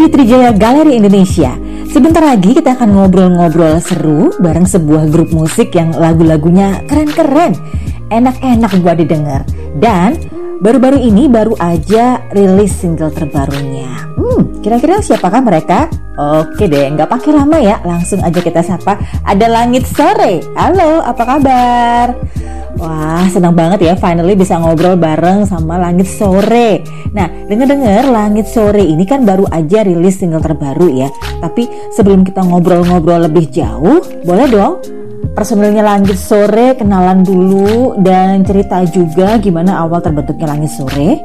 Di Trijaya Galeri Indonesia. Sebentar lagi kita akan ngobrol-ngobrol seru bareng sebuah grup musik yang lagu-lagunya keren-keren, enak-enak buat didengar. Dan baru-baru ini baru aja rilis single terbarunya. Hmm, kira-kira siapakah mereka? Oke deh, nggak pakai lama ya, langsung aja kita sapa. Ada Langit Sore. Halo, apa kabar? Wah, senang banget ya finally bisa ngobrol bareng sama Langit Sore. Nah, denger-dengar Langit Sore ini kan baru aja rilis single terbaru ya. Tapi sebelum kita ngobrol-ngobrol lebih jauh, boleh dong personilnya Langit Sore kenalan dulu dan cerita juga gimana awal terbentuknya Langit Sore.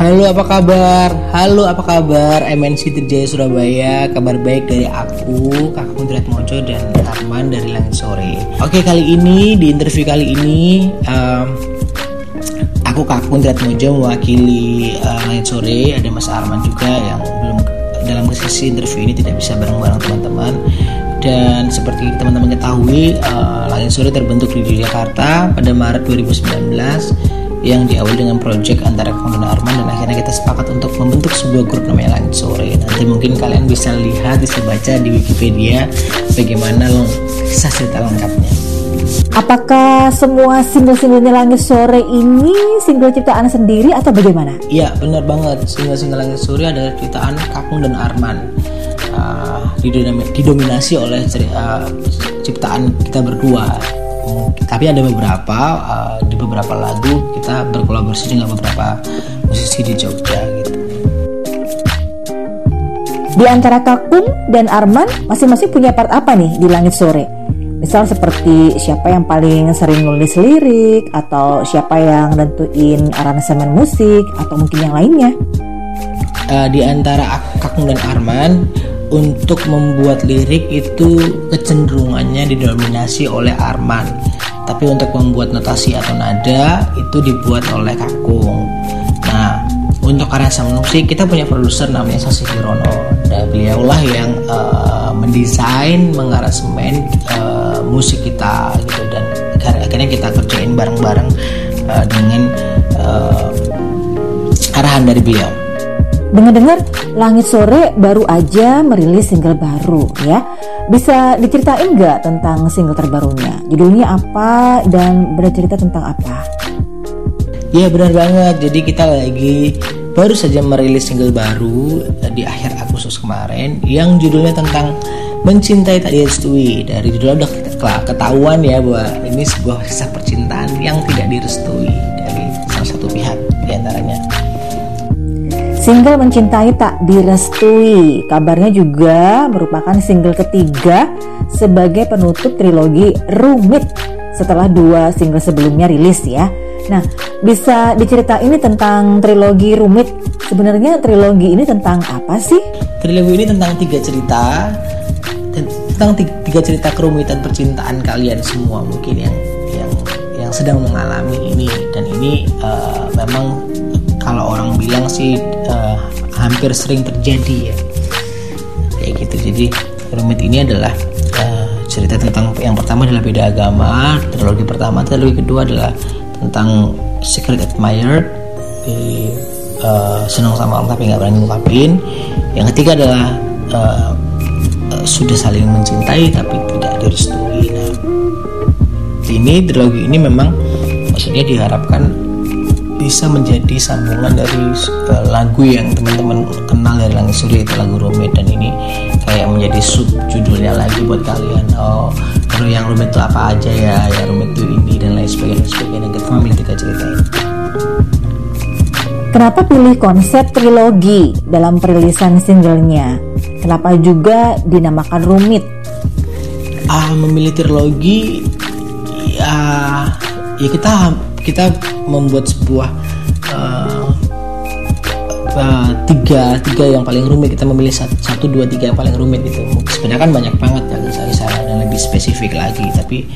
Halo apa kabar? Halo apa kabar? MNC Tirjaya Surabaya Kabar baik dari aku, Kakak Kundrat Mojo dan Arman dari Langit Sore Oke kali ini, di interview kali ini um, Aku Kakak Kundrat Mojo mewakili uh, Langit Sore Ada Mas Arman juga yang belum dalam sesi interview ini tidak bisa bareng-bareng teman-teman dan seperti teman-teman ketahui uh, Langit Sore terbentuk di Jakarta pada Maret 2019 yang diawali dengan proyek antara Kang dan Arman dan akhirnya kita sepakat untuk membentuk sebuah grup namanya Langit Sore. Nanti mungkin kalian bisa lihat, bisa baca di Wikipedia bagaimana kisah cerita lengkapnya. Apakah semua single-singlenya Langit Sore ini single ciptaan sendiri atau bagaimana? Iya benar banget single-single Langit Sore adalah ciptaan Kakung dan Arman uh, didominasi oleh uh, ciptaan kita berdua tapi ada beberapa uh, di beberapa lagu kita berkolaborasi dengan beberapa musisi di Jogja gitu. Di antara Kakung dan Arman masing-masing punya part apa nih di Langit Sore? Misal seperti siapa yang paling sering nulis lirik atau siapa yang nentuin aransemen musik atau mungkin yang lainnya? Uh, di antara Kakung dan Arman untuk membuat lirik itu kecenderungannya didominasi oleh Arman. Tapi untuk membuat notasi atau nada itu dibuat oleh Kakung nah untuk aransemen musik kita punya produser namanya Sasi Kirono dan beliaulah yang uh, mendesain mengaransemen uh, musik kita gitu. Dan akhirnya kita kerjain bareng-bareng uh, dengan uh, arahan dari beliau Dengar-dengar Langit Sore baru aja merilis single baru ya. Bisa diceritain nggak tentang single terbarunya? Judulnya apa dan bercerita tentang apa? Iya benar banget. Jadi kita lagi baru saja merilis single baru di akhir Agustus kemarin yang judulnya tentang mencintai tak direstui. Dari judulnya udah ketahuan ya bahwa ini sebuah kisah percintaan yang tidak direstui Single Mencintai Tak Direstui kabarnya juga merupakan single ketiga sebagai penutup trilogi Rumit setelah dua single sebelumnya rilis ya. Nah, bisa diceritain ini tentang trilogi Rumit. Sebenarnya trilogi ini tentang apa sih? Trilogi ini tentang tiga cerita tentang tiga cerita kerumitan percintaan kalian semua mungkin yang yang yang sedang mengalami ini dan ini uh, memang kalau orang bilang sih uh, hampir sering terjadi ya. Kayak gitu. Jadi rumit ini adalah uh, cerita tentang yang pertama adalah beda agama trilogi pertama trilogi kedua adalah tentang secret admirer di uh, senang sama orang tapi nggak berani ngungkapin. Yang ketiga adalah uh, sudah saling mencintai tapi tidak direstui. Nah ini trilogi ini memang maksudnya diharapkan bisa menjadi sambungan dari uh, lagu yang teman-teman kenal dari Langit Suri itu lagu rumit dan ini kayak menjadi sub judulnya lagi buat kalian oh kalau yang rumit itu apa aja ya ya rumit itu ini dan lain sebagainya sebagainya kita ambil tiga cerita ini Kenapa pilih konsep trilogi dalam perilisan singlenya? Kenapa juga dinamakan rumit? Ah, memilih trilogi ya ya kita kita membuat sebuah uh, uh, tiga tiga yang paling rumit. Kita memilih satu, satu dua tiga yang paling rumit itu. Sebenarnya kan banyak banget kan misalnya dan lebih spesifik lagi tapi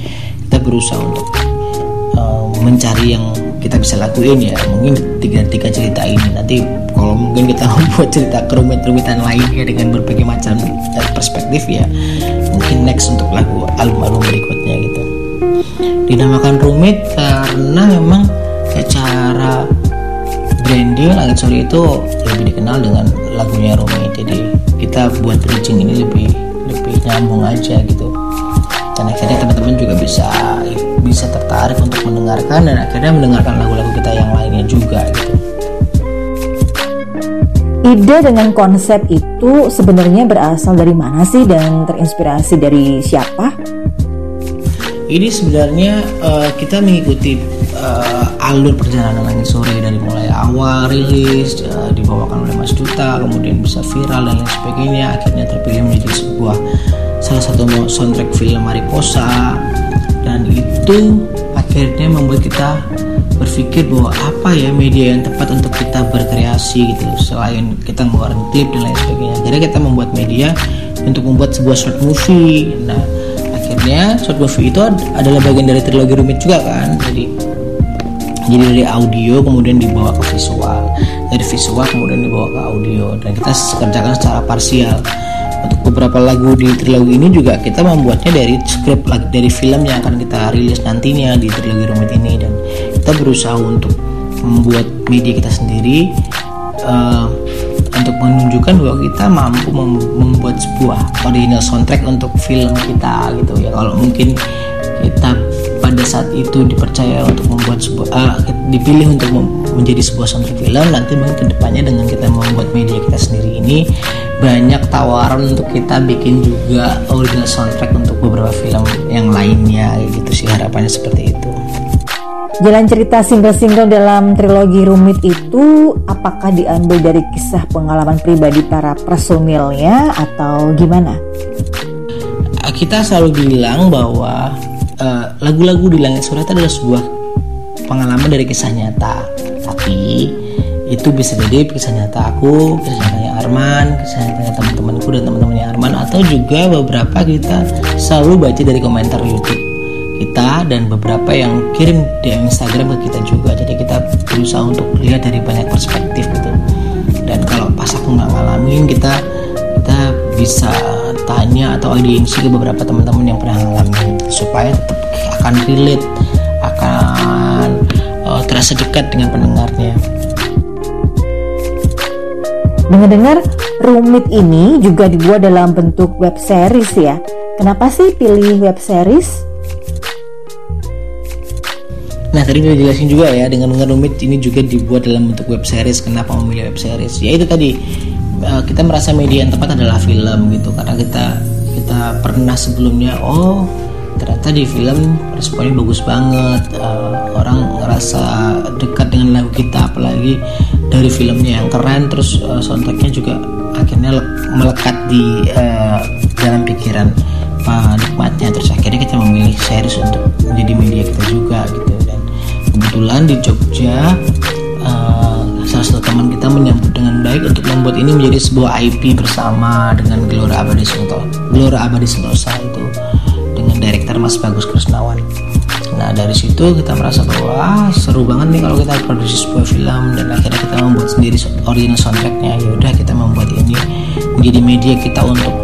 kita berusaha untuk uh, mencari yang kita bisa lakuin ya. Mungkin tiga tiga cerita ini. Nanti kalau mungkin kita membuat cerita kerumit-rumitan lainnya dengan berbagai macam perspektif ya mungkin next untuk lagu album-album berikutnya dinamakan rumit karena memang secara branding Langit Sore itu lebih dikenal dengan lagunya Rumi jadi kita buat bridging ini lebih lebih nyambung aja gitu. Dan akhirnya teman-teman juga bisa bisa tertarik untuk mendengarkan dan akhirnya mendengarkan lagu-lagu kita yang lainnya juga gitu. Ide dengan konsep itu sebenarnya berasal dari mana sih dan terinspirasi dari siapa? Ini sebenarnya uh, kita mengikuti uh, alur perjalanan langit sore dari mulai awal rilis uh, dibawakan oleh Mas Duta kemudian bisa viral dan lain sebagainya. Akhirnya terpilih menjadi sebuah salah satu soundtrack film Mariposa. Dan itu akhirnya membuat kita berpikir bahwa apa ya media yang tepat untuk kita berkreasi gitu selain kita mengeluarkan klip dan lain sebagainya. Jadi kita membuat media untuk membuat sebuah short movie. Nah akhirnya short movie itu adalah bagian dari trilogi rumit juga kan? Jadi jadi dari audio kemudian dibawa ke visual. Dari visual kemudian dibawa ke audio. Dan kita kerjakan secara parsial. Untuk beberapa lagu di trilogi ini juga kita membuatnya dari skrip dari film yang akan kita rilis nantinya di trilogi rumit ini. Dan kita berusaha untuk membuat media kita sendiri uh, untuk menunjukkan bahwa kita mampu mem membuat sebuah original soundtrack untuk film kita gitu ya kalau mungkin kita pada saat itu dipercaya untuk membuat sebuah uh, dipilih untuk menjadi sebuah soundtrack film nanti mungkin ke depannya dengan kita membuat media kita sendiri ini banyak tawaran untuk kita bikin juga original soundtrack untuk beberapa film yang lainnya gitu sih harapannya seperti itu. Jalan cerita single-single dalam trilogi rumit itu apakah diambil dari kisah pengalaman pribadi para personilnya atau gimana? Kita selalu bilang bahwa eh, lagu-lagu uh, di Langit Surat adalah sebuah pengalaman dari kisah nyata, tapi itu bisa jadi kisah nyata aku, kisah nyatanya Arman, kisah nyatanya teman-temanku dan teman-temannya Arman atau juga beberapa kita selalu baca dari komentar YouTube kita dan beberapa yang kirim di Instagram ke kita juga jadi kita berusaha untuk lihat dari banyak perspektif gitu dan kalau pas aku nggak ngalamin kita kita bisa tanya atau audiensi ke beberapa teman-teman yang pernah ngalamin supaya tetap akan relate akan uh, terasa dekat dengan pendengarnya Mendengar rumit ini juga dibuat dalam bentuk web series ya. Kenapa sih pilih web series? Nah tadi udah jelasin juga ya dengan dengan rumit ini juga dibuat dalam bentuk web series. Kenapa memilih web series? Ya itu tadi eh, kita merasa media yang tepat adalah film gitu karena kita kita pernah sebelumnya oh ternyata di film responnya bagus banget uh, orang ngerasa dekat dengan lagu kita apalagi dari filmnya yang keren terus uh, soundtracknya juga akhirnya melekat di uh, dalam pikiran penikmatnya terus akhirnya kita memilih series untuk menjadi media kita juga gitu kebetulan di Jogja uh, salah satu teman kita menyambut dengan baik untuk membuat ini menjadi sebuah IP bersama dengan Gelora Abadi Sentosa Gelora Abadi Sentosa itu dengan direktur Mas Bagus Krisnawan Nah dari situ kita merasa bahwa ah, seru banget nih kalau kita produksi sebuah film dan akhirnya kita membuat sendiri original soundtracknya. Ya udah kita membuat ini menjadi media kita untuk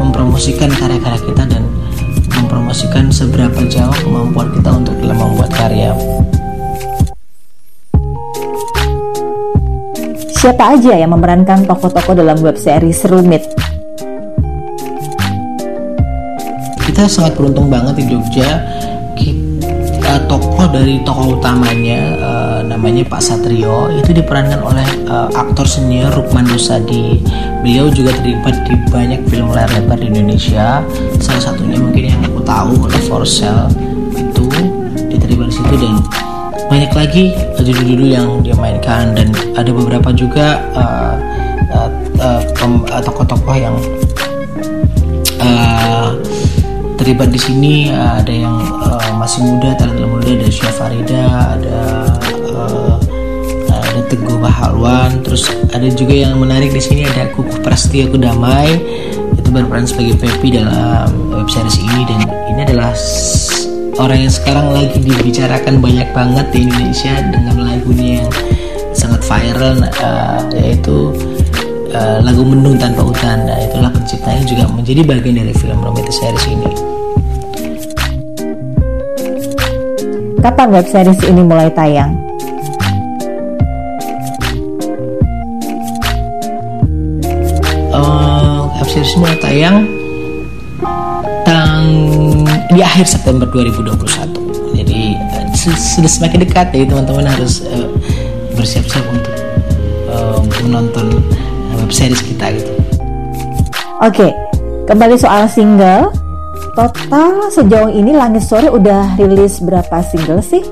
mempromosikan karya-karya kita dan mempromosikan seberapa jauh kemampuan kita untuk dalam membuat karya. Siapa aja yang memerankan tokoh-tokoh dalam web series Rumit? Kita sangat beruntung banget di Jogja. Kita, tokoh dari tokoh utamanya uh, namanya Pak Satrio itu diperankan oleh uh, aktor senior Rukman Dosadi. Beliau juga terlibat di banyak film layar lebar di Indonesia. Salah satunya mungkin yang aku tahu oleh For Sale itu diterima di situ dan banyak lagi judul-judul yang dia mainkan. Dan ada beberapa juga uh, uh, uh, tokoh-tokoh yang uh, terlibat di sini. Uh, ada yang uh, masih muda talented muda. Ada Syah Farida ada ada Teguh Bahalwan. Terus ada juga yang menarik di sini ada Kuku Prastia Kudamai. Itu berperan sebagai Pepi dalam web series ini. Dan ini adalah orang yang sekarang lagi dibicarakan banyak banget di Indonesia dengan lagunya yang sangat viral uh, yaitu uh, lagu Mendung Tanpa Hutan nah, itulah penciptanya juga menjadi bagian dari film romantis series ini Kapan web series ini mulai tayang? Uh, web series mulai tayang di akhir September 2021 jadi sudah semakin dekat ya teman-teman harus uh, bersiap-siap untuk uh, menonton web series kita gitu. Oke kembali soal single. Total sejauh ini Langit Sore udah rilis berapa single sih?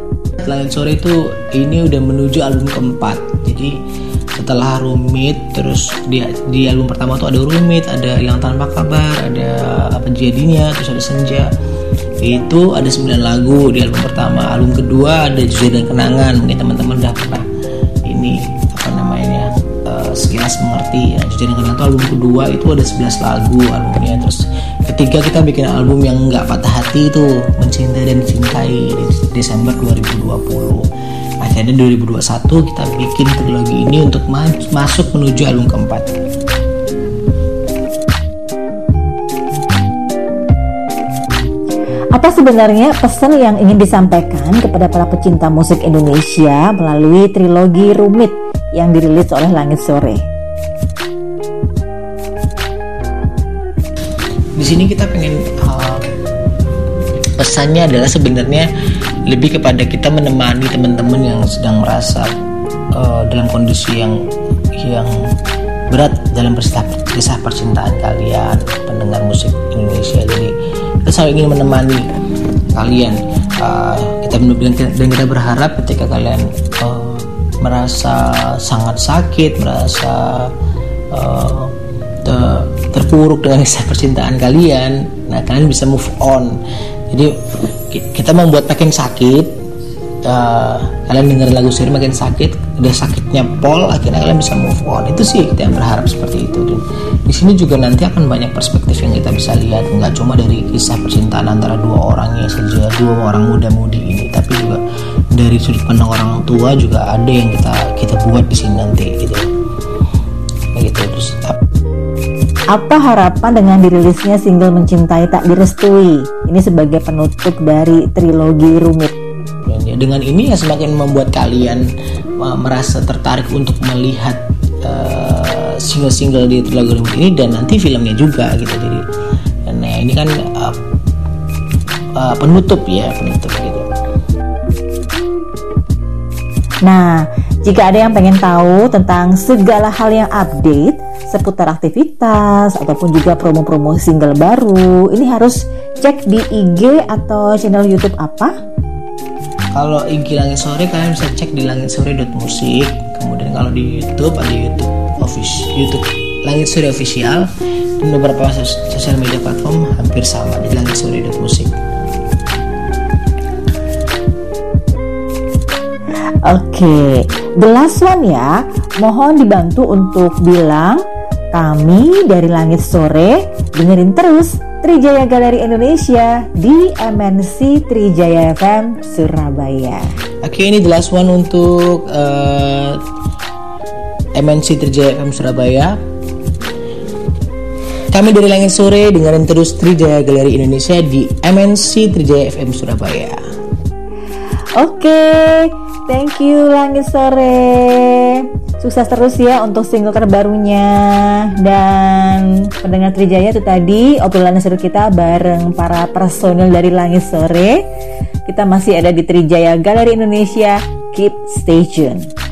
Langit Sore itu ini udah menuju album keempat. Jadi setelah rumit terus di, di album pertama tuh ada rumit ada yang tanpa kabar ada apa jadinya terus ada senja itu ada 9 lagu di album pertama. Album kedua ada jujur dan kenangan. Mungkin teman-teman udah pernah ini apa namanya uh, sekilas mengerti ya. Jujur dan kenangan itu album kedua itu ada 11 lagu albumnya. Terus ketiga kita bikin album yang nggak patah hati itu mencintai dan dicintai di Desember 2020 akhirnya 2021 kita bikin trilogi ini untuk masuk menuju album keempat Apa sebenarnya pesan yang ingin disampaikan kepada para pecinta musik Indonesia melalui trilogi Rumit yang dirilis oleh Langit Sore? Di sini kita pengen uh, pesannya adalah sebenarnya lebih kepada kita menemani teman-teman yang sedang merasa uh, dalam kondisi yang yang berat dalam kisah percintaan kalian pendengar musik Indonesia jadi kita selalu ingin menemani kalian. Uh, kita dan kita berharap ketika kalian uh, merasa sangat sakit merasa uh, terpuruk dengan kisah percintaan kalian nah kalian bisa move on. Jadi kita membuat makin sakit uh, kalian dengar lagu sendiri makin sakit udah sakitnya pol akhirnya kalian bisa move on. Itu sih kita yang berharap seperti itu dan di sini juga nanti akan banyak perspektif yang kita bisa lihat nggak cuma dari kisah percintaan antara dua orang yang saja dua orang muda-mudi ini tapi juga dari sudut pandang orang tua juga ada yang kita kita buat di sini nanti gitu gitu terus apa harapan dengan dirilisnya single Mencintai Tak Direstui? Ini sebagai penutup dari trilogi Rumit. Ya, dengan ini ya semakin membuat kalian uh, merasa tertarik untuk melihat uh, single-single di trilogi Rumit ini dan nanti filmnya juga gitu. Jadi nah ini kan uh, uh, penutup ya, penutup gitu. Nah, jika ada yang pengen tahu tentang segala hal yang update seputar aktivitas ataupun juga promo-promo single baru, ini harus cek di IG atau channel YouTube apa? Kalau IG Langit Sore kalian bisa cek di langitsore.musik. Kemudian kalau di YouTube ada YouTube official YouTube Langit Sore official dan beberapa sosial media platform hampir sama di langitsore.musik. Oke, okay. the last one ya. Mohon dibantu untuk bilang kami dari Langit Sore dengerin terus Trijaya Galeri Indonesia di MNC Trijaya FM Surabaya. Oke, ini the last one untuk uh, MNC Trijaya FM Surabaya. Kami dari Langit Sore dengerin terus Trijaya Galeri Indonesia di MNC Trijaya FM Surabaya. Oke, thank you Langit Sore. Sukses terus ya untuk single terbarunya dan pendengar Trijaya itu tadi obrolan seru kita bareng para personil dari Langit Sore. Kita masih ada di Trijaya Galeri Indonesia. Keep stay tuned.